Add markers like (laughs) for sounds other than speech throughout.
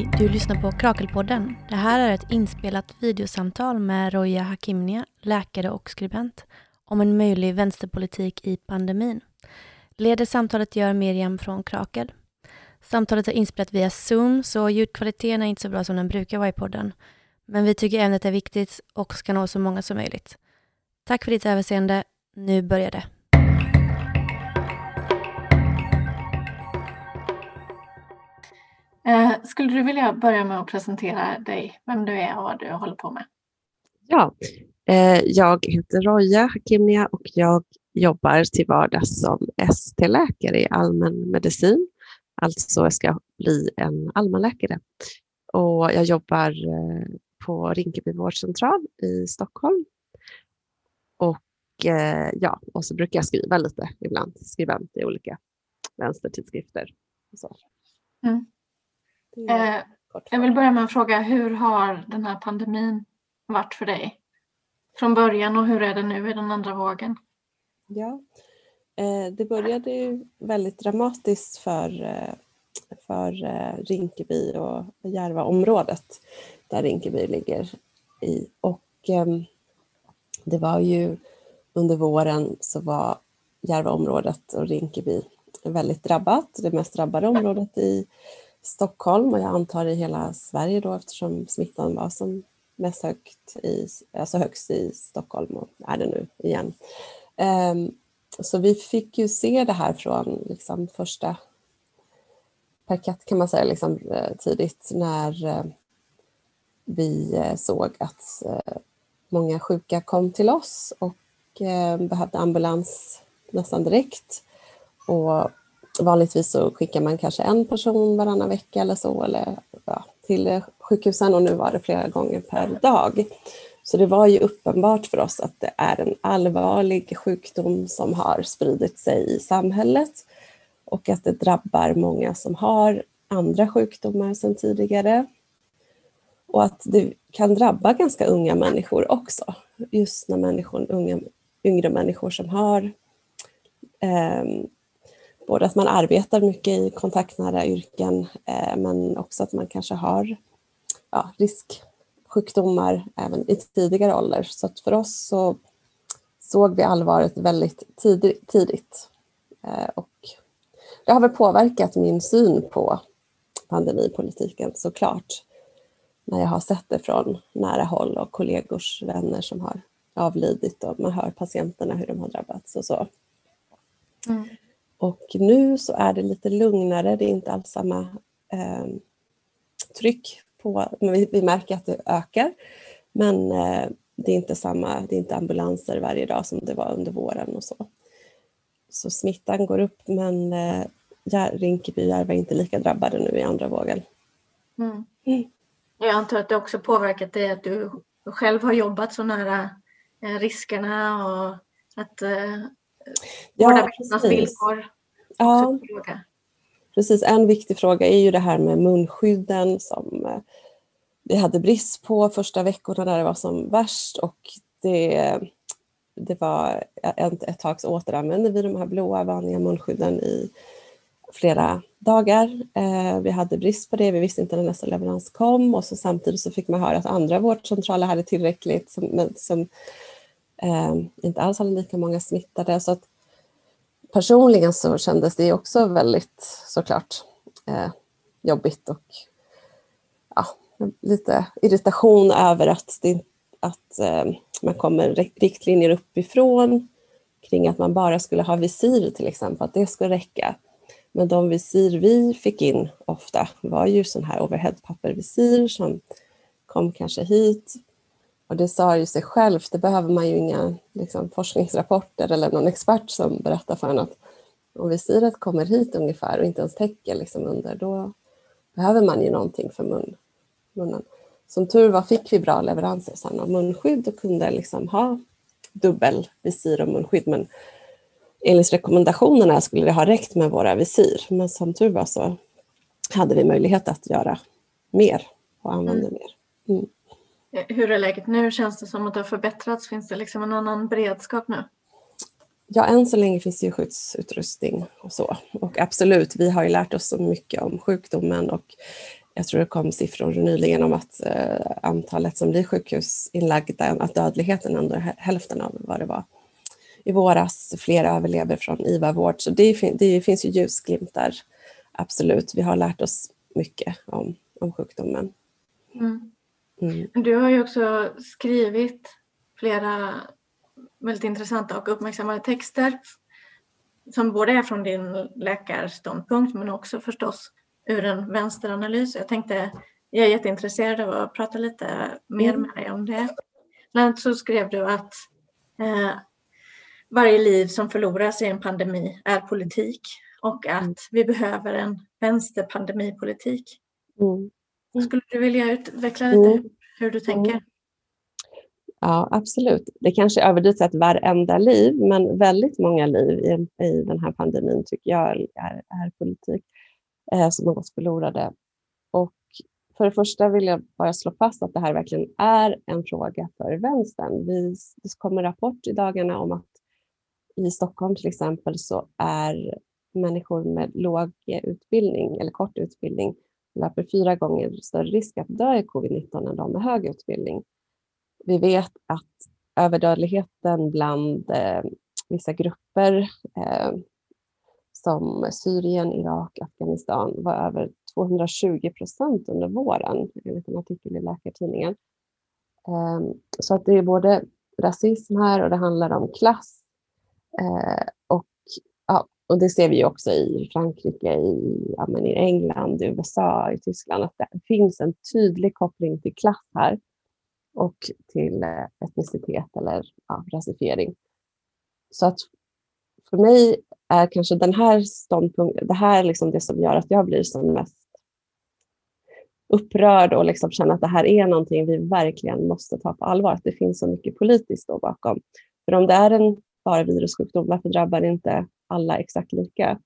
Hej! Du lyssnar på Krakelpodden. Det här är ett inspelat videosamtal med Roja Hakimnia, läkare och skribent, om en möjlig vänsterpolitik i pandemin. Leder samtalet gör Miriam från Krakel. Samtalet är inspelat via Zoom, så ljudkvaliteten är inte så bra som den brukar vara i podden. Men vi tycker ämnet är viktigt och ska nå så många som möjligt. Tack för ditt överseende. Nu börjar det. Eh, skulle du vilja börja med att presentera dig, vem du är och vad du håller på med? Ja, eh, jag heter Roja Hakimnia och jag jobbar till vardags som ST-läkare i allmänmedicin. Alltså jag ska bli en allmänläkare. Och jag jobbar eh, på Rinkeby vårdcentral i Stockholm. Och ja, och så brukar jag skriva lite ibland, skribent i olika vänstertidskrifter. Så. Mm. Eh, jag vill börja med att fråga, hur har den här pandemin varit för dig? Från början och hur är det nu i den andra vågen? Ja, eh, det började ju väldigt dramatiskt för, eh, för Rinkeby och Järvaområdet där Rinkeby ligger i. Och ehm, det var ju under våren så var Järvaområdet och Rinkeby väldigt drabbat, det mest drabbade området i Stockholm och jag antar i hela Sverige då eftersom smittan var som mest högt i, alltså högst i Stockholm och är det nu igen. Um, så vi fick ju se det här från liksom första parkett kan man säga liksom, eh, tidigt när uh, vi eh, såg att uh, många sjuka kom till oss och behövde ambulans nästan direkt. Och vanligtvis så skickar man kanske en person varannan vecka eller så eller, ja, till sjukhusen och nu var det flera gånger per dag. Så det var ju uppenbart för oss att det är en allvarlig sjukdom som har spridit sig i samhället och att det drabbar många som har andra sjukdomar sedan tidigare. Och att det kan drabba ganska unga människor också. Just när människor, unga, yngre människor som har eh, både att man arbetar mycket i kontaktnära yrken eh, men också att man kanske har ja, risksjukdomar även i tidigare ålder. Så att för oss så såg vi allvaret väldigt tidigt. Eh, och det har väl påverkat min syn på pandemipolitiken såklart. När jag har sett det från nära håll och kollegors vänner som har avlidit och man hör patienterna hur de har drabbats och så. Mm. Och nu så är det lite lugnare, det är inte alls samma eh, tryck på, men vi, vi, märker att det ökar. Men eh, det är inte samma, det är inte ambulanser varje dag som det var under våren och så. Så smittan går upp men eh, Rinkeby och Järva är inte lika drabbade nu i andra vågen. Mm. Mm. Jag antar att det också påverkat dig att du själv har jobbat så nära eh, riskerna och att ja, villkor. Ja, precis. En viktig fråga är ju det här med munskydden som eh, vi hade brist på första veckorna när det var som värst och det, det var ett, ett tag så återanvände vi de här blåa vanliga munskydden i flera dagar. Eh, vi hade brist på det, vi visste inte när nästa leverans kom och så samtidigt så fick man höra att andra vårdcentraler hade tillräckligt som, som Ehm, inte alls hade lika många smittade. Så att personligen så kändes det också väldigt såklart eh, jobbigt och ja, lite irritation över att, det, att eh, man kommer riktlinjer uppifrån kring att man bara skulle ha visir till exempel, att det skulle räcka. Men de visir vi fick in ofta var ju sån här overheadpappervisir som kom kanske hit och det sa ju sig självt, det behöver man ju inga liksom, forskningsrapporter eller någon expert som berättar för en att om visiret kommer hit ungefär och inte ens täcker liksom under, då behöver man ju någonting för mun, munnen. Som tur var fick vi bra leveranser sen av munskydd och kunde liksom ha dubbel visir och munskydd. Men enligt rekommendationerna skulle det ha räckt med våra visir. Men som tur var så hade vi möjlighet att göra mer och använda mm. mer. Mm. Hur är läget nu? Känns det som att det har förbättrats? Finns det liksom en annan beredskap nu? Ja, än så länge finns det ju skyddsutrustning och så. Och absolut, vi har ju lärt oss så mycket om sjukdomen och jag tror det kom siffror nyligen om att eh, antalet som blir sjukhusinlagda, att dödligheten ändå är hälften av vad det var i våras. Fler överlever från IVA-vård, så det, det finns ju ljusglimtar, absolut. Vi har lärt oss mycket om, om sjukdomen. Mm. Mm. Du har ju också skrivit flera väldigt intressanta och uppmärksammade texter som både är från din läkarståndpunkt men också förstås ur en vänsteranalys. Jag tänkte, jag är jätteintresserad av att prata lite mer mm. med dig om det. Bland annat så skrev du att eh, varje liv som förloras i en pandemi är politik och att mm. vi behöver en vänsterpandemipolitik. Mm. Mm. Skulle du vilja utveckla lite mm. hur du tänker? Mm. Ja, absolut. Det kanske är överdrivet att varenda liv, men väldigt många liv i, i den här pandemin tycker jag är, är politik eh, som har gått förlorade. Och för det första vill jag bara slå fast att det här verkligen är en fråga för vänstern. Vi, det kommer rapport i dagarna om att i Stockholm till exempel så är människor med låg utbildning eller kort utbildning löper fyra gånger större risk att dö i covid-19 än de med hög utbildning. Vi vet att överdödligheten bland eh, vissa grupper eh, som Syrien, Irak, Afghanistan var över 220 procent under våren, enligt en artikel i Läkartidningen. Eh, så att det är både rasism här och det handlar om klass. Eh, och, och det ser vi också i Frankrike, i, ja, i England, i USA, i Tyskland, att det finns en tydlig koppling till klass här och till eh, etnicitet eller ja, rasifiering. Så att för mig är kanske den här ståndpunkten, det här liksom det som gör att jag blir som mest upprörd och liksom känner att det här är någonting vi verkligen måste ta på allvar, att det finns så mycket politiskt då bakom. För om det är en bara virussjukdom, varför drabbar det inte alla exakt lika?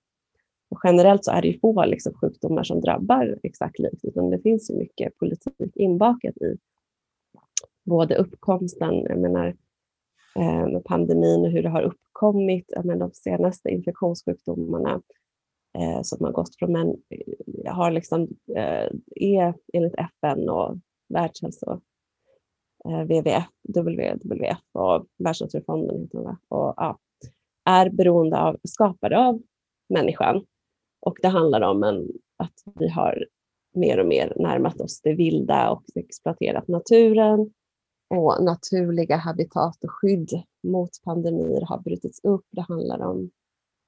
Och generellt så är det ju få liksom sjukdomar som drabbar exakt likt, utan det finns ju mycket politik inbakat i både uppkomsten, jag menar eh, pandemin och hur det har uppkommit, jag de senaste infektionssjukdomarna eh, som har gått från män, eh, har liksom, eh, är enligt FN och Världshälso eh, WWF, WWF och Världsnaturfonden och, ja, är beroende av, skapade av människan. Och det handlar om en, att vi har mer och mer närmat oss det vilda och exploaterat naturen och naturliga habitat och skydd mot pandemier har brutits upp. Det handlar om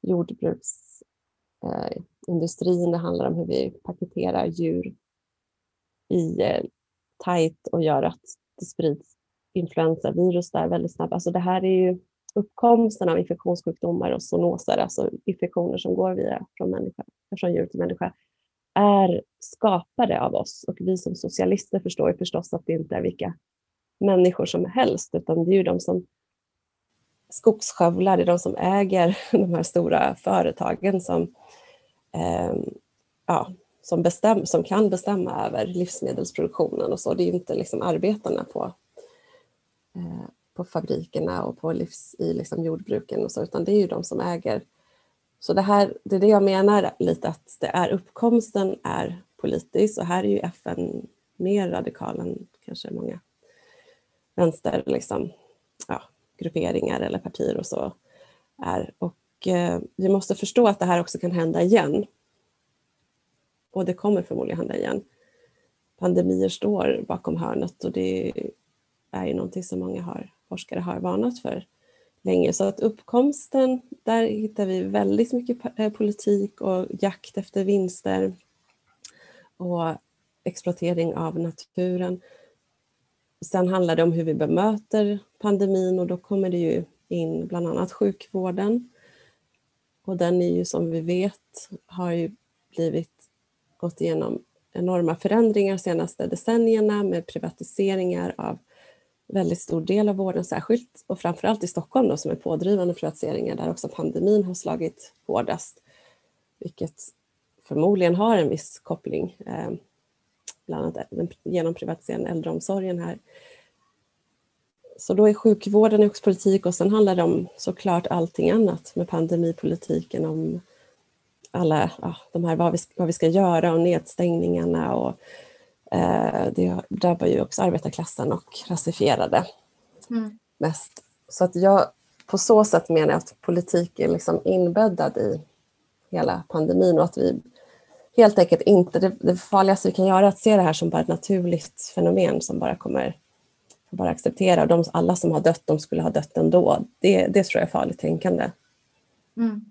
jordbruksindustrin, eh, det handlar om hur vi paketerar djur i eh, tajt och gör att det sprids influensavirus där väldigt snabbt. Alltså det här är ju uppkomsten av infektionssjukdomar och zoonoser, alltså infektioner som går via från, människa, från djur till människa, är skapade av oss. Och vi som socialister förstår ju förstås att det inte är vilka människor som helst, utan det är ju de som skogsskövlar, det är de som äger (laughs) de här stora företagen som, eh, ja, som, bestäm, som kan bestämma över livsmedelsproduktionen och så. Det är ju inte liksom arbetarna på, eh, på fabrikerna och på livs, i liksom jordbruken och så, utan det är ju de som äger. Så det, här, det är det jag menar lite att det är uppkomsten är politisk och här är ju FN mer radikal än kanske många vänster liksom, ja, grupperingar eller partier och så är. Och eh, vi måste förstå att det här också kan hända igen. Och det kommer förmodligen hända igen. Pandemier står bakom hörnet och det är ju någonting som många har, forskare har varnat för länge. Så att uppkomsten, där hittar vi väldigt mycket eh, politik och jakt efter vinster och exploatering av naturen. Sen handlar det om hur vi bemöter pandemin och då kommer det ju in bland annat sjukvården. Och den är ju som vi vet har ju blivit gått igenom enorma förändringar de senaste decennierna med privatiseringar av väldigt stor del av vården, särskilt och framförallt i Stockholm då, som är pådrivande privatiseringar där också pandemin har slagit hårdast, vilket förmodligen har en viss koppling eh, bland annat genom privatiseringen äldreomsorgen här. Så då är sjukvården också politik och sen handlar det om såklart allting annat med pandemipolitiken, om alla ja, de här vad vi, vad vi ska göra och nedstängningarna och eh, det drabbar ju också arbetarklassen och rasifierade mm. mest. Så att jag på så sätt menar jag att politik är liksom inbäddad i hela pandemin och att vi helt enkelt inte, det, det farligaste vi kan göra är att se det här som bara ett naturligt fenomen som bara kommer bara acceptera. Och de, alla som har dött, de skulle ha dött ändå. Det, det tror jag är farligt tänkande. Mm.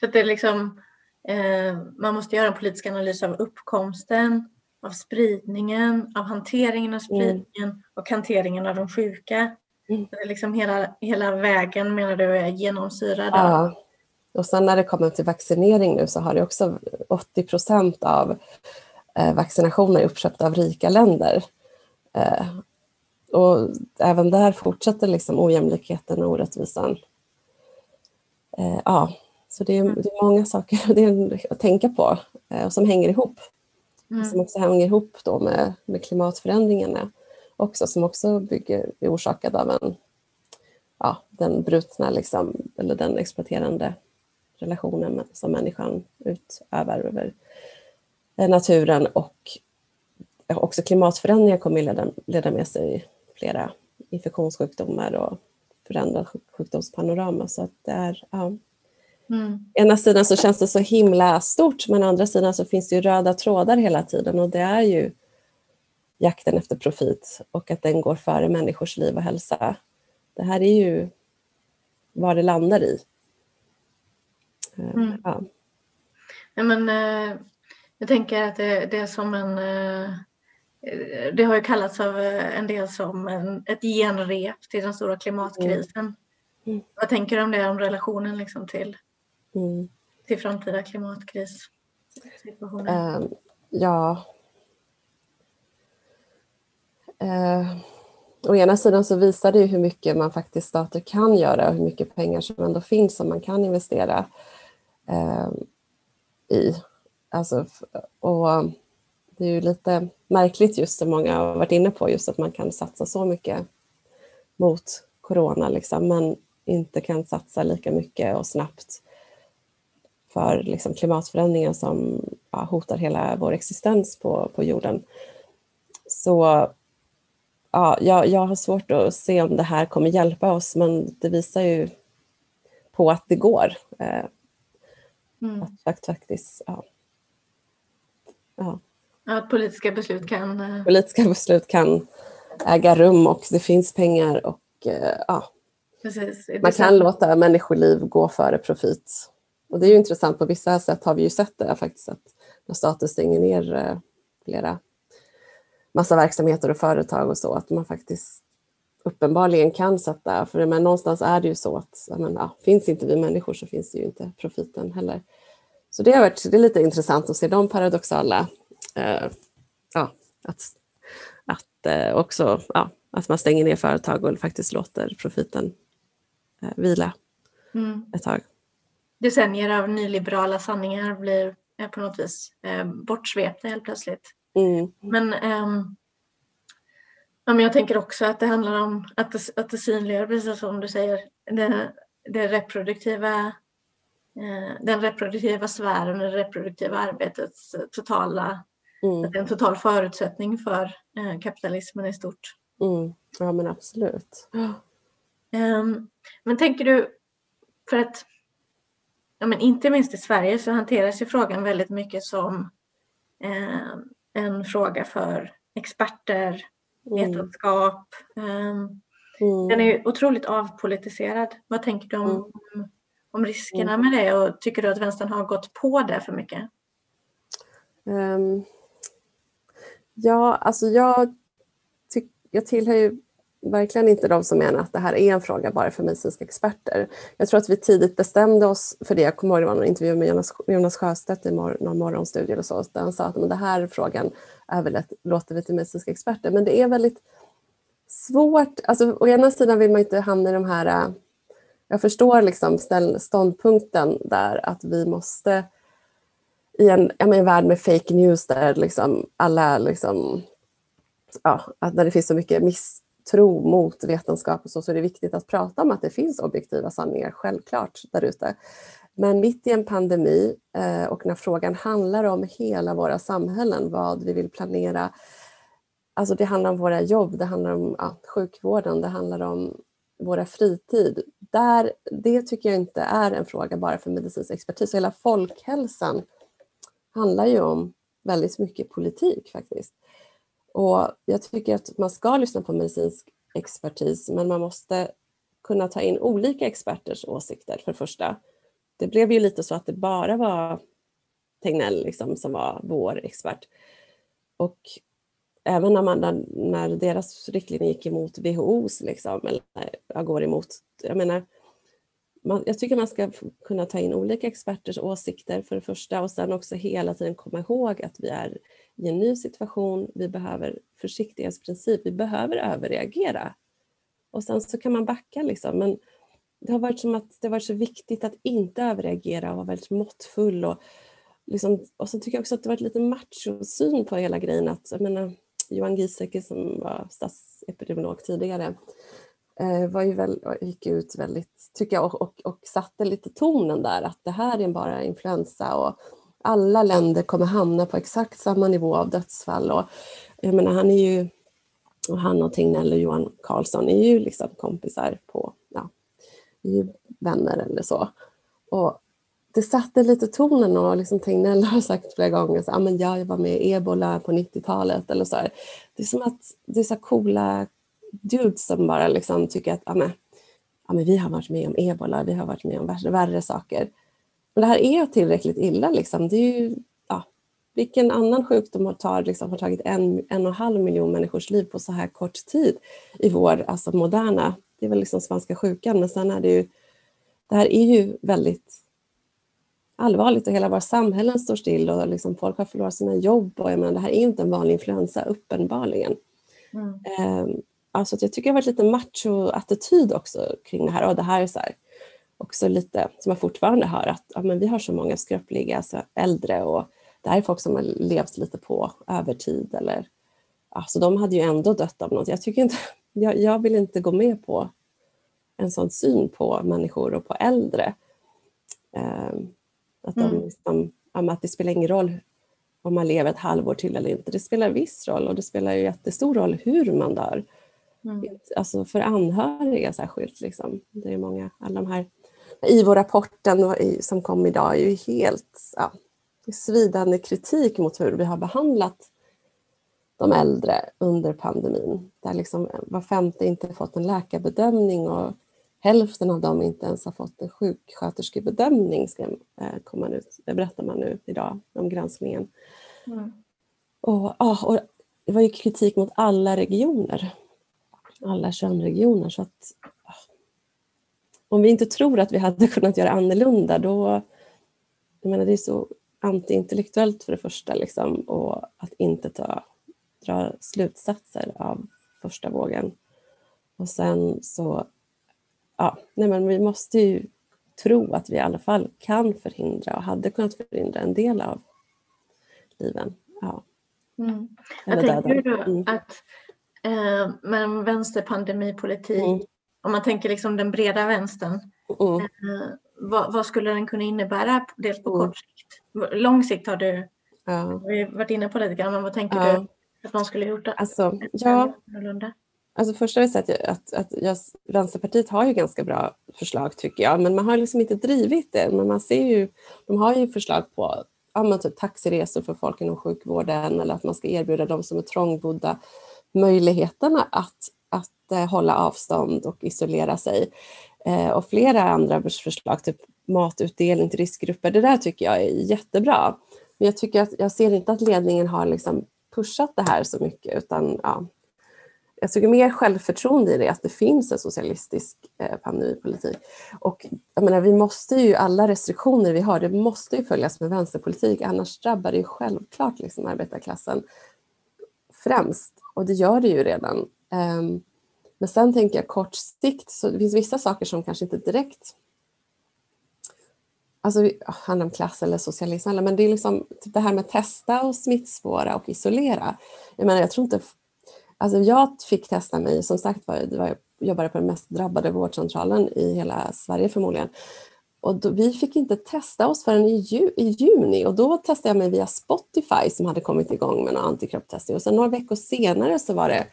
Så det är liksom, eh, man måste göra en politisk analys av uppkomsten, av spridningen, av hanteringen av mm. spridningen mm. och hanteringen av de sjuka. Mm. Liksom hela, hela vägen menar du är genomsyrad ja. Och sen när det kommer till vaccinering nu så har det också 80 procent av eh, vaccinationer uppköpta av rika länder. Eh, och även där fortsätter liksom ojämlikheten och orättvisan. Eh, ja, så det är, mm. det är många saker det (laughs) är att tänka på och som hänger ihop. Mm. Som också hänger ihop då med, med klimatförändringarna också, som också bygger, är orsakad av en, ja, den brutna liksom, eller den exploaterande relationen som människan utövar över eh, naturen och också klimatförändringar kommer leda, leda med sig flera infektionssjukdomar och förändrat sjukdomspanorama. Så att det är, ja. Mm. Ena sidan så känns det så himla stort men å andra sidan så finns det ju röda trådar hela tiden och det är ju jakten efter profit och att den går före människors liv och hälsa. Det här är ju vad det landar i. Eh, mm. Ja. ja. men, eh, jag tänker att det, det är som en eh, det har ju kallats av en del som en, ett genrep till den stora klimatkrisen. Mm. Mm. Vad tänker du om det, om relationen liksom till, mm. till framtida klimatkris? Uh, ja. Uh, å ena sidan så visar det ju hur mycket man faktiskt stater kan göra och hur mycket pengar som ändå finns som man kan investera uh, i. Alltså, och det är ju lite märkligt just som många har varit inne på, just att man kan satsa så mycket mot corona liksom, men inte kan satsa lika mycket och snabbt för liksom, klimatförändringen som ja, hotar hela vår existens på, på jorden. Så ja, jag, jag har svårt att se om det här kommer hjälpa oss, men det visar ju på att det går. Eh, mm. Att faktiskt, ja. ja. Att politiska beslut kan... Eh, politiska beslut kan äga rum och det finns pengar och eh, ja, Precis. man kan låta människoliv gå före profit. Och det är ju intressant, på vissa sätt har vi ju sett det faktiskt, att när staten stänger ner eh, flera massa verksamheter och företag och så, att man faktiskt uppenbarligen kan sätta, för men någonstans är det ju så att men, ja, finns inte vi människor så finns det ju inte profiten heller. Så det har varit det är lite intressant att se de paradoxala eh, ja, att, att eh, också ja, att man stänger ner företag och faktiskt låter profiten eh, vila mm. ett tag. Decennier av nyliberala sanningar blir eh, på något vis eh, bortsvepta helt plötsligt. Mm. Men, ehm, ja, men jag tänker också att det handlar om att det, att det synliggör, precis som du säger, det, det reproduktiva eh, den reproduktiva sfären, det reproduktiva arbetets totala Mm. Det är en total förutsättning för kapitalismen i stort. Mm. Ja men absolut. Um, men tänker du, för att ja, men inte minst i Sverige så hanteras ju frågan väldigt mycket som eh, en fråga för experter, mm. vetenskap. Um, mm. Den är ju otroligt avpolitiserad. Vad tänker du om, mm. om, riskerna mm. med det och tycker du att vänstern har gått på det för mycket? Um, Ja, alltså jag, jag tillhör ju verkligen inte de som menar att det här är en fråga bara för medicinska experter. Jag tror att vi tidigt bestämde oss för det. Jag kommer ihåg det var någon intervju med Jonas, Jonas Sjöstedt i mor, någon morgonstudie eller så, där han sa att men det här frågan är väl ett, låter vi till medicinska experter. Men det är väldigt svårt. Alltså, å ena sidan vill man inte hamna i de här... Äh, jag förstår liksom ståndpunkten där att vi måste i en, menar, en värld med fake news där liksom alla, liksom, ja, att när det finns så mycket tro mot vetenskap och så, så är det viktigt att prata om att det finns objektiva sanningar, självklart, där ute. Men mitt i en pandemi eh, och när frågan handlar om hela våra samhällen, vad vi vill planera, alltså det handlar om våra jobb, det handlar om ja, sjukvården, det handlar om våra fritid. Där, det tycker jag inte är en fråga bara för medicinsk expertis. Hela folkhälsan handlar ju om väldigt mycket politik faktiskt. Och jag tycker att man ska lyssna på medicinsk expertis men man måste kunna ta in olika experters åsikter för det första. Det blev ju lite så att det bara var Tegnell liksom, som var vår expert. Och även när, man, när deras riktlinjer gick emot WHOs, liksom, eller jag går emot, jag menar, man, jag tycker man ska kunna ta in olika experters åsikter för det första och sen också hela tiden komma ihåg att vi är i en ny situation, vi behöver försiktighetsprincip, vi behöver överreagera. Och sen så kan man backa liksom, men det har varit som att det har varit så viktigt att inte överreagera och vara väldigt måttfull och Liksom, och så tycker jag också att det varit lite machosyn på hela grejen. Att, jag menar, Johan Giesecke som var statsepidemiolog tidigare eh, var ju väl, gick ut väldigt, tycker jag, och, och, och satte lite tonen där att det här är bara influensa och alla länder kommer hamna på exakt samma nivå av dödsfall. Och, jag menar, han är ju, och han och Tegnell och Johan Carlsson är ju liksom kompisar på, ja, är ju vänner eller så. Och det satte lite tonen och liksom Tegnell har sagt flera gånger att ah, jag var med i ebola på 90-talet eller så. Här. Det är som att det är så coola dudes som bara liksom tycker att ah, men, ah, men vi har varit med om ebola, vi har varit med om värre, värre saker. Men det här är tillräckligt illa. Liksom. Det är ju, ja, vilken annan sjukdom har, tar, liksom, har tagit en, en och en halv miljon människors liv på så här kort tid i vår alltså moderna, det är väl liksom svenska sjukan, men sen är det ju, det här är ju väldigt allvarligt och hela våra samhällen står still och liksom folk har förlorat sina jobb. Och jag menar, det här är inte en vanlig influensa, uppenbarligen. Mm. Eh, alltså jag tycker det har varit lite macho-attityd också kring det här. Och det här är så här, också lite, som jag fortfarande hör, att ja, men vi har så många skröpliga alltså äldre och det här är folk som har levt lite på övertid. Eller, alltså de hade ju ändå dött av något. Jag, tycker inte, (laughs) jag, jag vill inte gå med på en sån syn på människor och på äldre. Um, att, de mm. liksom, att det spelar ingen roll om man lever ett halvår till eller inte. Det spelar viss roll och det spelar ju jättestor roll hur man dör. Mm. Alltså för anhöriga särskilt. Liksom. Det är många, alla de här IVO-rapporten som kom idag är ju helt ja, svidande kritik mot hur vi har behandlat de äldre under pandemin. Där liksom var femte inte fått en läkarbedömning och hälften av dem inte ens har fått en sjuksköterskebedömning, ska eh, komma nu, det berättar man nu idag om granskningen. Mm. Och, och det var ju kritik mot alla regioner, alla 21 regioner. Så att, om vi inte tror att vi hade (laughs) kunnat göra annorlunda, då... Jag menar, det är så antiintellektuellt för det första, liksom, och att inte ta, dra slutsatser av första vågen. Och sen så ja, nej men vi måste ju tro att vi i alla fall kan förhindra och hade kunnat förhindra en del av liven. Ja. Mm. Jag tänker då mm. att eh, med vänsterpandemipolitik, mm. Om man tänker liksom den breda vänstern, mm. eh, vad, vad, skulle den kunna innebära dels på mm. kort sikt? Lång sikt har du ja. vi varit inne på lite grann, men vad tänker ja. du att man skulle gjort? Alltså, ja, Alltså första vill säga att, att, att Vänsterpartiet har ju ganska bra förslag tycker jag, men man har liksom inte drivit det. Men man ser ju, de har ju förslag på ja, typ taxiresor för folk inom sjukvården eller att man ska erbjuda de som är trångbodda möjligheterna att, hålla avstånd och isolera sig. Eh, och flera andra förslag, typ matutdelning till riskgrupper, det där tycker jag är jättebra. Men jag tycker att jag ser inte att ledningen har liksom pushat det här så mycket utan ja, jag tycker mer självförtroende i det, att det finns en socialistisk eh, pandemipolitik. Och jag menar, vi måste ju, alla restriktioner vi har, det måste ju följas med vänsterpolitik, annars drabbar det ju självklart liksom arbetarklassen främst. Och det gör det ju redan. Um, men sen tänker jag kort sikt, så det finns vissa saker som kanske inte direkt Alltså handlar om klass eller socialism, men det är liksom typ det här med att testa och smittspåra och isolera. Jag menar, jag tror inte Alltså jag fick testa mig, som sagt var, jag jobbade på den mest drabbade vårdcentralen i hela Sverige förmodligen. och då, vi fick inte testa oss förrän i, ju, i juni och då testade jag mig via Spotify som hade kommit igång med någon antikroppstestning och sen några veckor senare så var det,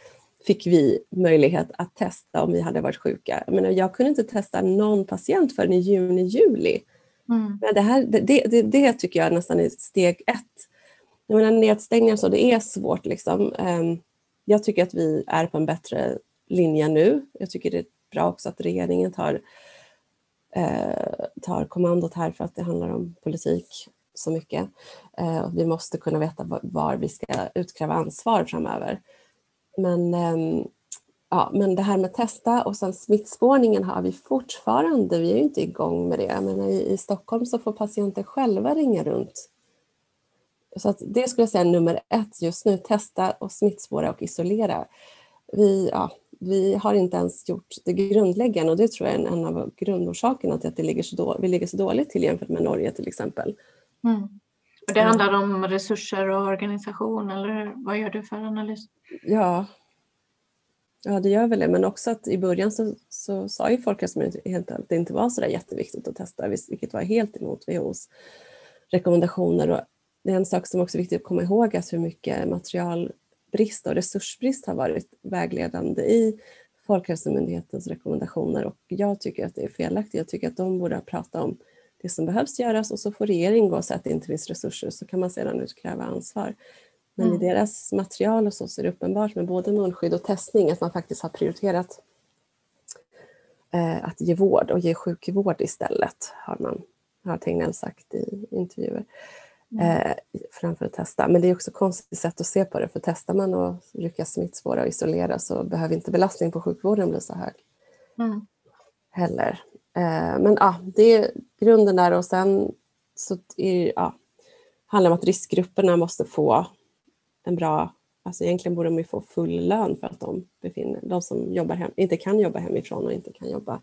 fick vi möjlighet att testa om vi hade varit sjuka. Jag, menar, jag kunde inte testa någon patient förrän i juni, juli. Mm. Men det, här, det, det, det, tycker jag nästan är steg ett. Jag menar, nedstängningar så, det är svårt. Liksom. Ehm, jag tycker att vi är på en bättre linje nu. Jag tycker det är bra också att regeringen tar eh, tar kommandot här för att det handlar om politik så mycket. Eh, vi måste kunna veta var, var, vi ska utkräva ansvar framöver. Men, ehm, ja, men det här med testa och sen smittspårningen har vi fortfarande, vi är ju inte igång med det. Men i, i Stockholm så får patienter själva ringa runt. Så att det skulle jag säga är nummer ett just nu, testa och smittspåra och isolera. Vi, ja, vi har inte ens gjort det grundläggande och det tror jag är en, av grundorsakerna till att det ligger så då, vi ligger så dåligt till jämfört med Norge till exempel. Mm. Och det handlar om resurser och organisation eller vad gör du för analys? Ja, ja det gör väl det men också att i början så, så sa ju Folkhälsomyndigheten att det inte var så där jätteviktigt att testa vilket var helt emot WHOs rekommendationer. Och det är en sak som också är viktigt att komma ihåg att hur mycket material brist och resursbrist har varit vägledande i Folkhälsomyndighetens rekommendationer och jag tycker att det är felaktigt. Jag tycker att de borde prata om det som behövs göras och så får regeringen gå och säga att det inte finns resurser så kan man sedan utkräva ansvar. Men mm. i deras material och så, så är det uppenbart med både munskydd och testning att man faktiskt har prioriterat eh, att ge vård och ge sjukvård istället har man har Tegnell sagt i intervjuer. Mm. eh, framför att testa. Men det är också ett konstigt sätt att se på det, för testar man och lyckas smittspåra och isolera så behöver inte belastningen på sjukvården bli så hög. Mm. Heller. Eh, men ja, det är grunden där och sen så är, ja, handlar det om att riskgrupperna måste få en bra, alltså egentligen borde de ju få full lön för att de befinner, de som jobbar hem, inte kan jobba hemifrån och inte kan jobba,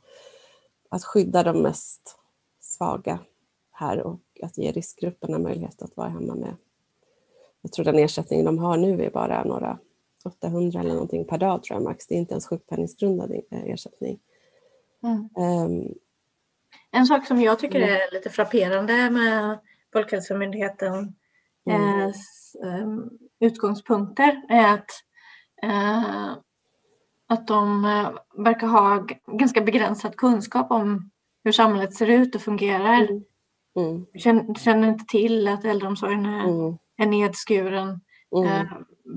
att skydda de mest svaga här och att ge riskgrupperna möjlighet att vara hemma med. Jag tror den ersättning de har nu är bara några 800 eller någonting per dag tror jag max. Det är inte ens sjukpenningsgrundad eh, ersättning. Mm. Um, en sak som jag tycker är lite frapperande med Folkhälsomyndighetens mm. eh, utgångspunkter är att, eh, att de eh, verkar ha ganska begränsad kunskap om hur samhället ser ut och fungerar. Mm. Mm. Känner, känner, inte till att äldreomsorgen är, mm. är nedskuren. Mm. Eh,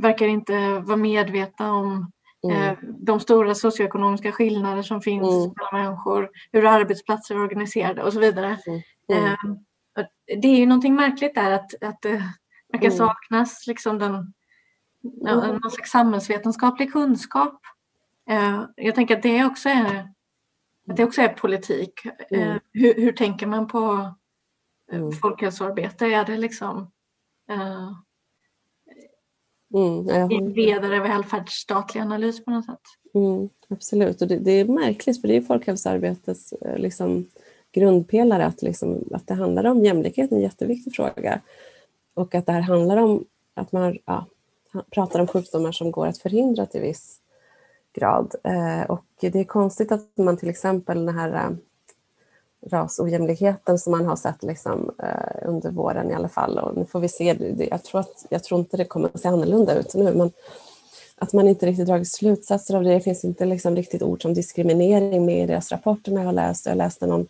verkar inte vara medvetna om mm. eh, de stora socioekonomiska skillnader som finns mm. mellan människor, hur arbetsplatser är organiserade och så vidare. Mm. mm. Eh, det är ju någonting märkligt där att, att det verkar saknas liksom den, någon slags samhällsvetenskaplig kunskap. Eh, jag tänker att det också är, att det också är politik. Eh, hur, hur tänker man på mm. folkhälsoarbete? Är det liksom mm, en bredare välfärdsstatlig analys på något sätt? Mm, absolut, och det, det, är märkligt för det är folkhälsoarbetets eh, liksom, grundpelare att, liksom, att det handlar om jämlikhet, en jätteviktig fråga. Och att det här handlar om att man ja, pratar om sjukdomar som går att förhindra till viss grad. Eh, och det är konstigt att man till exempel den här rasojämlikheten som man har sett liksom, eh, under våren i alla fall. Och nu får vi se, jag tror, att, jag tror inte det kommer att se annorlunda ut nu, men att man inte riktigt dragit slutsatser av det. Det finns inte liksom riktigt ord som diskriminering med i deras rapporter jag har läst. Jag läste någon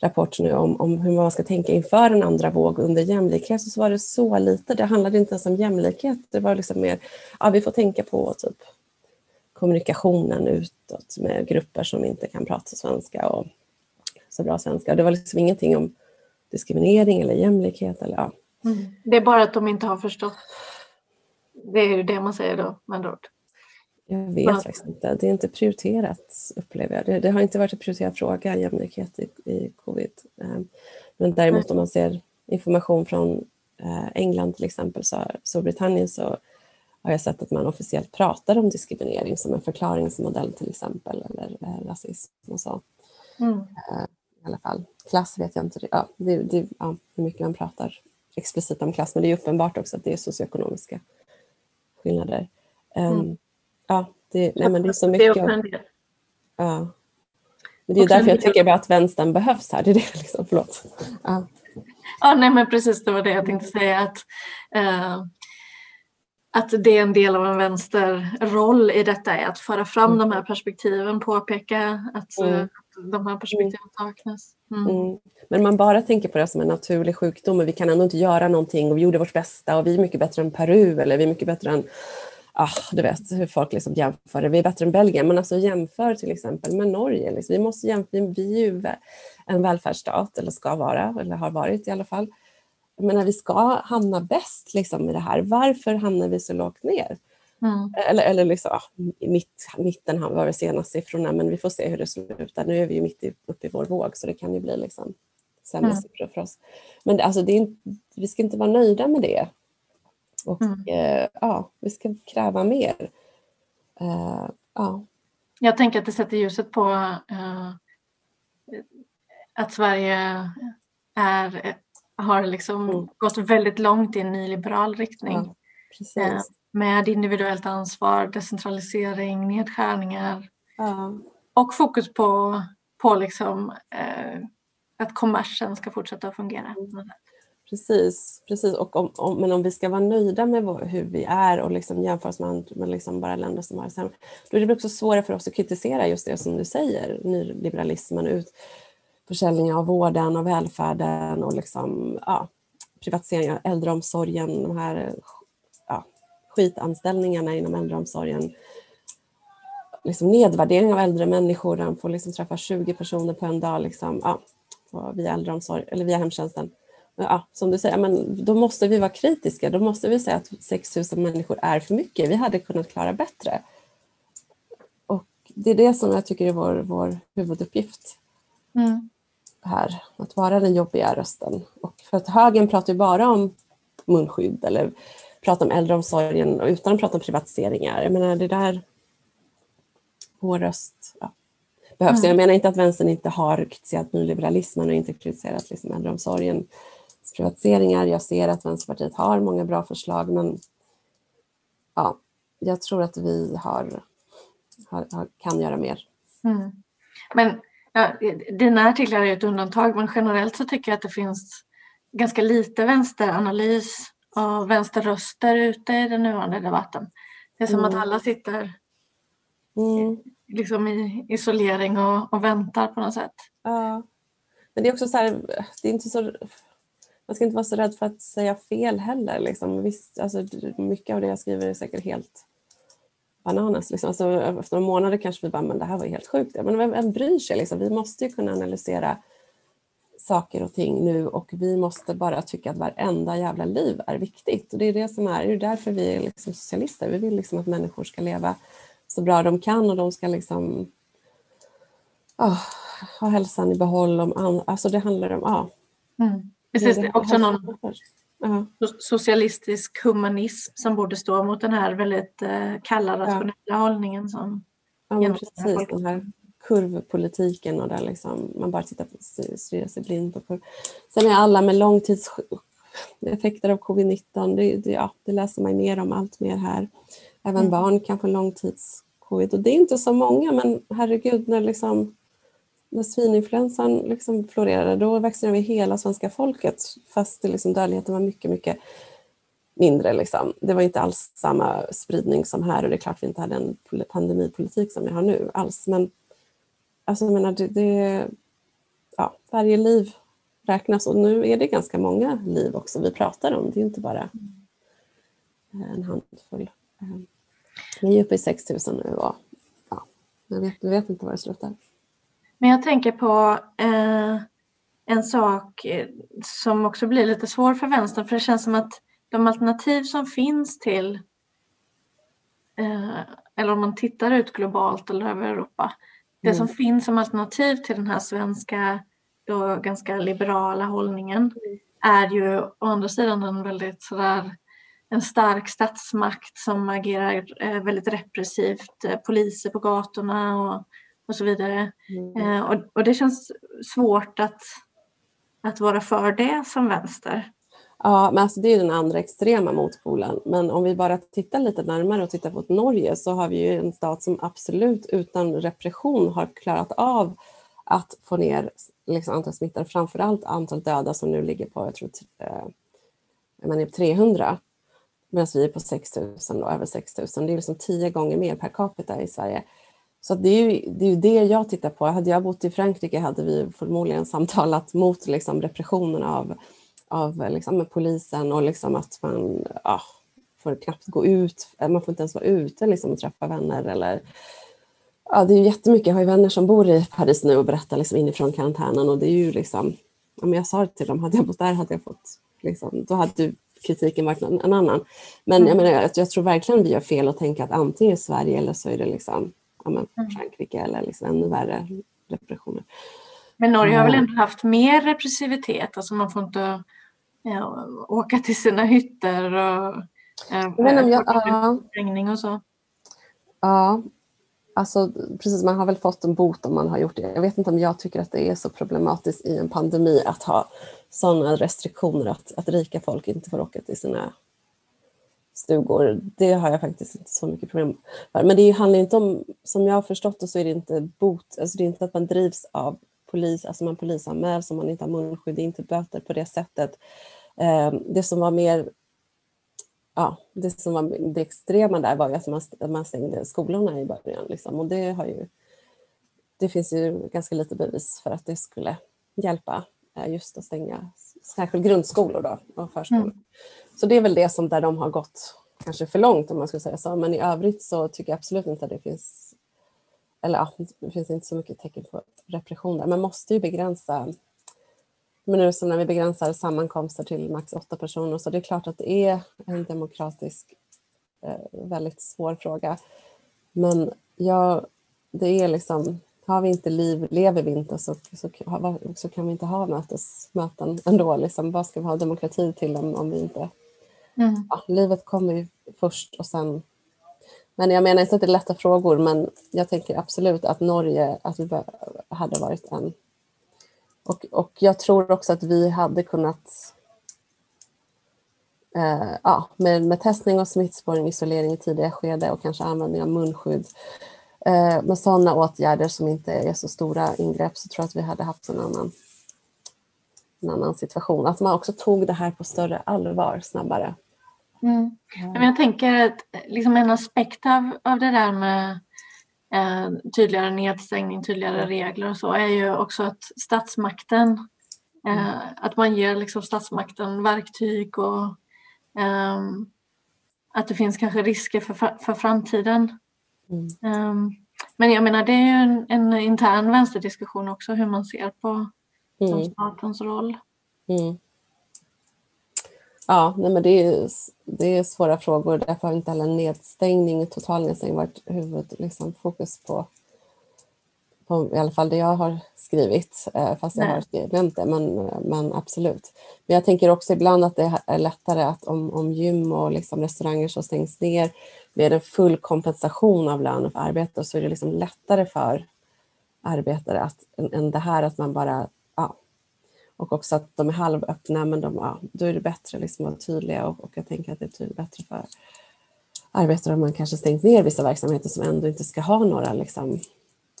rapport nu om, om hur man ska tänka inför en andra våg under jämlikhet, och så var det så lite. Det handlade inte ens om jämlikhet, det var liksom mer, ja vi får tänka på typ kommunikationen utåt med grupper som inte kan prata svenska och så bra svenska. Det var liksom ingenting om diskriminering eller jämlikhet. Eller, ja. Mm. Det är bara att de inte har förstått. Det är ju det man säger då med andra ord. Jag vet ja. faktiskt inte. Det är inte prioriterat upplever jag. Det, det har inte varit en prioriterad fråga, jämlikhet i, i covid. Ehm, men däremot om man ser information från eh, England till exempel, så Storbritannien så har jag sett att man officiellt pratar om diskriminering som en förklaringsmodell till exempel, eller eh, rasism och så. Mm. Eh, i alla fall. Klass vet jag inte. Ja, det, det, ja, hur mycket man pratar explicit om klass, men det är uppenbart också att det är socioekonomiska skillnader. Um, mm. Ja, det, nej, men det är så mycket. Det är ja. Men det är därför jag tycker att vänstern behövs här. Det är det, liksom, förlåt. Ja. ja, nej men precis det var det jag tänkte säga. Att, uh, att det är en del av en vänsterroll i detta är att föra fram mm. de här perspektiven, påpeka att mm. De här perspektiven saknas. Mm. Mm. Men man bara tänker på det som en naturlig sjukdom och vi kan ändå inte göra någonting och vi gjorde vårt bästa och vi är mycket bättre än Peru eller vi är mycket bättre än ah, du vet hur folk liksom jämför det. Vi är bättre än Belgien, men alltså jämför till exempel med Norge. Liksom. Vi, måste jämföra, vi är ju en välfärdsstat, eller ska vara, eller har varit i alla fall. Men vi ska hamna bäst liksom, i det här. Varför hamnar vi så lågt ner? Mm. Eller, eller liksom, ja, mitt, mitten var väl senaste siffrorna, men vi får se hur det slutar. Nu är vi ju mitt i, uppe i vår våg, så det kan ju bli liksom sämre mm. siffror för oss. Men alltså, det är, vi ska inte vara nöjda med det. Och mm. eh, ja, vi ska kräva mer. Eh, ja. Jag tänker att det sätter ljuset på eh, att Sverige är, har liksom mm. gått väldigt långt i en nyliberal riktning. Ja, eh, med individuellt ansvar, decentralisering, nedskärningar ja. och fokus på, på liksom, eh, att kommersen ska fortsätta att fungera. Mm. Precis, precis. Och om, om, men om vi ska vara nöjda med vår, hur vi är och liksom jämföra oss med, med liksom bara länder som har sämre, då är det också svårare för oss att kritisera just det som du säger, nyliberalismen, ut, försäljningen av vården och välfärden och liksom, ja, privatisering av äldreomsorgen, de här skitanställningarna inom äldreomsorgen, liksom nedvärdering av äldre människor, de får liksom träffa 20 personer på en dag liksom, ja, via äldreomsorg eller via hemtjänsten ja, som du säger, men då måste vi vara kritiska. Då måste vi säga att 6 000 människor är för mycket. Vi hade kunnat klara bättre. Och det är det som jag tycker är vår, vår huvuduppgift mm. här, att vara den jobbiga rösten. Och för att högern pratar ju bara om munskydd eller pratar om äldreomsorgen utan att prata om privatiseringar. Jag menar, det där... Vår röst ja, behövs. Mm. Jag menar inte att vänstern inte har kritiserat nyliberalismen och inte kritiserat liksom äldreomsorgen privatiseringar. Jag ser att Vänsterpartiet har många bra förslag men ja, jag tror att vi har, har, har kan göra mer. Mm. Men ja, dina artiklar är ett undantag men generellt så tycker jag att det finns ganska lite vänsteranalys och vänsterröster ute i den nuvarande debatten. Det är som mm. att alla sitter mm. liksom i isolering och, och, väntar på något sätt. Ja. Men det är också så här, det är inte så man ska inte vara så rädd för att säga fel heller. Liksom. Visst, alltså, mycket av det jag skriver är säkert helt bananas. Liksom. Alltså, efter några månader kanske vi bara, men det här var helt sjukt. Men vem, vem bryr sig? Liksom? Vi måste ju kunna analysera saker och ting nu och vi måste bara tycka att varenda jävla liv är viktigt. Och det är det som är, det är därför vi är liksom socialister. Vi vill liksom att människor ska leva så bra de kan och de ska liksom oh, ha hälsan i behåll. Om, alltså det handlar om, ja. Mm. Precis, det är också någon socialistisk humanism som borde stå mot den här väldigt eh, kalla rationella ja. hållningen som Ja, precis, den här kurvpolitiken och där liksom man bara tittar på, stirrar sig blind på kurv. Sen är alla med långtidseffekter av covid-19, det, det, ja, det läser man mer om allt mer här. Även mm. barn kan få långtidscovid och det är inte så många men herregud när liksom när svininfluensan liksom florerade då vaccinerade vi hela svenska folket fast det liksom dödligheten var mycket, mycket mindre. Liksom. Det var inte alls samma spridning som här och det är klart vi inte hade en pandemipolitik som vi har nu alls. Men alltså, jag menar, det, det, ja, varje liv räknas och nu är det ganska många liv också vi pratar om. Det är inte bara eh, en handfull. Eh, vi är uppe i 6 000 nu och ja, jag vet, jag vet inte var det slutar. Men jag tänker på eh, en sak eh, som också blir lite svår för vänstern, för det känns som att de alternativ som finns till, eh, eller om man tittar ut globalt eller över Europa, det mm. som finns som alternativ till den här svenska då ganska liberala hållningen mm. är ju å andra sidan en väldigt sådär en stark statsmakt som agerar eh, väldigt repressivt, eh, poliser på gatorna och och så vidare. Mm. Eh, och, och, det känns svårt att, att vara för det som vänster. Ja, men alltså det är den andra extrema motpolen. Men om vi bara tittar lite närmare och tittar på Norge så har vi ju en stat som absolut utan repression har klarat av att få ner liksom, antal smittade, framförallt antal döda som nu ligger på jag tror, 300 eh, medan vi är på 6 000, då, över 6 000. Det är liksom tio gånger mer per capita i Sverige. Så det är, ju, det är ju det jag tittar på. Hade jag bott i Frankrike hade vi förmodligen samtalat mot liksom, repressionen av, av liksom, polisen och liksom att man ja, får knappt gå ut, man får inte ens vara ute liksom, och träffa vänner eller Ja, det är ju jättemycket. Jag har ju vänner som bor i Paris nu och berättar liksom inifrån karantänen och det är ju liksom, ja, men jag sa till dem, hade jag bott där hade jag fått, liksom, då hade kritiken varit en, annan. Men mm. jag, menar, jag, jag tror verkligen vi gör fel att tänka att antingen Sverige eller så är det liksom, ja, men mm. Frankrike eller liksom ännu värre repressioner. Men Norge har väl ändå haft mer repressivitet, alltså man får inte ja, åka till sina hytter och men, jag, ja. och så. Ja, Alltså, precis, man har väl fått en bot om man har gjort det. Jag vet inte om jag tycker att det är så problematiskt i en pandemi att ha sådana restriktioner att, att rika folk inte får åka till sina stugor. Det har jag faktiskt inte så mycket problem för. Men det handlar inte om, som jag har förstått det så är det inte bot, alltså det är inte att man drivs av polis, alltså man polisanmäls om man inte har munskydd, det är inte böter på det sättet. Eh, det som var mer ja, det som var det extrema där var ju att man, man stängde skolorna i början. Liksom. Och det, har ju, det finns ju ganska lite bevis för att det skulle hjälpa eh, just att stänga särskilt grundskolor då, och förskolor. Mm. Så det är väl det som där de har gått kanske för långt om man skulle säga så. Men i övrigt så tycker jag absolut inte att det finns eller ja, det finns inte så mycket tecken på repression där. Man måste ju begränsa men nu så när vi begränsar sammankomster till max åtta personer så det är klart att det är en demokratisk eh, väldigt svår fråga. Men ja, det är liksom, har vi inte liv, lever vi inte så, så, så kan vi inte ha mötesmöten ändå. Liksom. Vad ska vi ha demokrati till om, om vi inte... Mm. Ja, livet kommer ju först och sen... Men jag menar inte att det är lätta frågor men jag tänker absolut att Norge, att vi hade varit en och, och jag tror också att vi hade kunnat eh, ja, med, med testning och smittspårning, isolering i tidiga skede och kanske användning av munskydd. Eh, med sådana åtgärder som inte är så stora ingrepp så tror jag att vi hade haft en annan, en annan situation. Att man också tog det här på större allvar snabbare. Mm. Men jag tänker att liksom en aspekt av, av det där med eh, tydligare nedstängning, tydligare regler och så är ju också att statsmakten, eh, mm. att man ger liksom statsmakten verktyg och eh, att det finns kanske risker för, för framtiden. Mm. Ehm, men jag menar det är ju en, en, intern vänsterdiskussion också hur man ser på mm. statens roll. Mm. Ja, nej men det är, det är svåra frågor. Därför har inte heller nedstängning, total nedstängning varit huvudfokus liksom, på, på, i alla fall det jag har skrivit, eh, fast jag har glömt det, men, men absolut. Men jag tänker också ibland att det är lättare att om, om gym och liksom restauranger som stängs ner med en full kompensation av lönen för arbete så är det liksom lättare för arbetare att, än det här att man bara och också att de är halvöppna, men de, ja, då är det bättre liksom att vara tydliga och, och jag tänker att det är bättre för arbetare om man kanske stängt ner vissa verksamheter som ändå inte ska ha några liksom,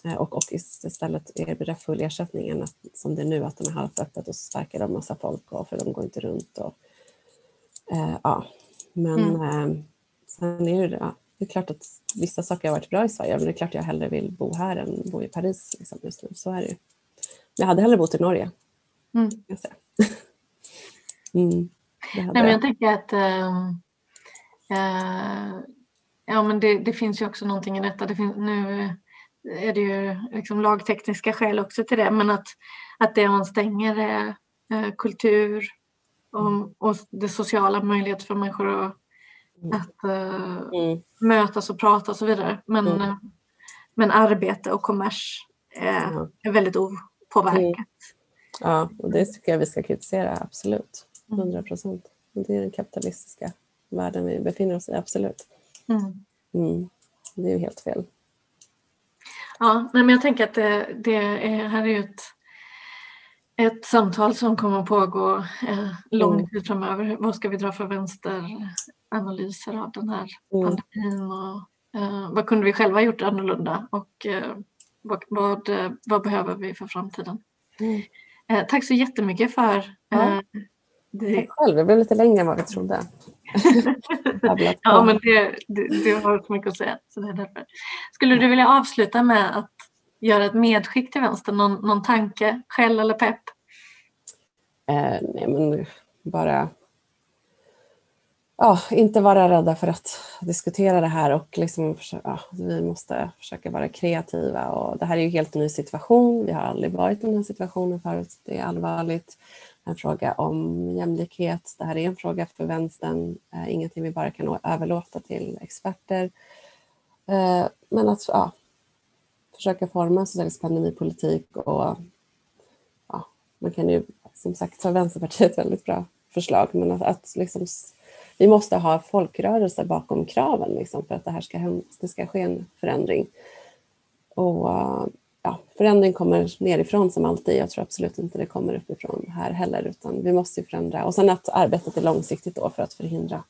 eh, och, och istället erbjuda full ersättning än att, som det är nu att de är halvöppet och så sparkar de massa folk och för de går inte runt. Och, eh, ja. Men mm. eh, sen är det, ja, det är klart att vissa saker har varit bra i Sverige men det är klart jag hellre vill bo här än bo i Paris liksom, just nu. Så är det ju. Jag hade hellre bott i Norge Mm. Jag, (laughs) mm, Nej, men jag tänker att äh, äh, ja, men det, det, finns ju också någonting i detta. Det finns, nu är det ju liksom lagtekniska skäl också till det, men att, att det man stänger är äh, kultur och, mm. och det sociala möjligheter för människor att, mm. att mm. mötas och prata och så vidare. Men, mm. men arbete och kommers är, är väldigt opåverkat. Ja, och det tycker jag vi ska kritisera, absolut. 100 mm. procent. Det är den kapitalistiska världen vi befinner oss i, absolut. Mm. Mm. Det är ju helt fel. Ja, men jag tänker att det, det är, här är ett, ett samtal som kommer att pågå eh, lång mm. tid framöver. Vad ska vi dra för vänsteranalyser av den här mm. pandemin och eh, vad kunde vi själva gjort annorlunda? Och, eh, vad, vad, vad behöver vi för framtiden? Mm. Eh, tack så jättemycket för eh, det. Tack själv, det blev lite längre än vad vi trodde. (laughs) ja, men det, det, det har så mycket att säga. Så det är därför. Skulle du vilja avsluta med att göra ett medskick till vänster? Någon, någon tanke, skäll eller pepp? Eh, nej, men bara ja, inte vara rädda för att diskutera det här och liksom, ja, vi måste försöka vara kreativa. Och det här är ju helt ny situation. Vi har aldrig varit i den här situationen förut. Det är allvarligt. En fråga om jämlikhet. Det här är en fråga för vänstern. Eh, ingenting vi bara kan överlåta till experter. Eh, men att ja, försöka forma en socialistisk pandemipolitik och ja, man kan ju som sagt ta Vänsterpartiet väldigt bra förslag men att, att liksom vi måste ha folkrörelser bakom kraven liksom, för att det här ska, det ska ske en förändring. Och ja, förändring kommer nerifrån som alltid. Jag tror absolut inte det kommer uppifrån här heller, utan vi måste förändra. Och sen att arbetet är långsiktigt då för att förhindra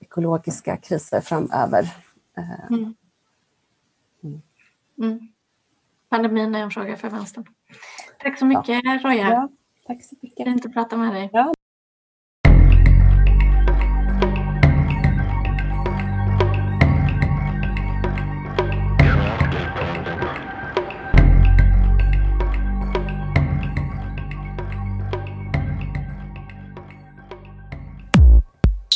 ekologiska kriser framöver. Eh, mm. Mm. Mm. Pandemin är en fråga för vänstern. Tack så mycket ja. Roja. Ja, tack så mycket. Fint att prata med dig. Ja.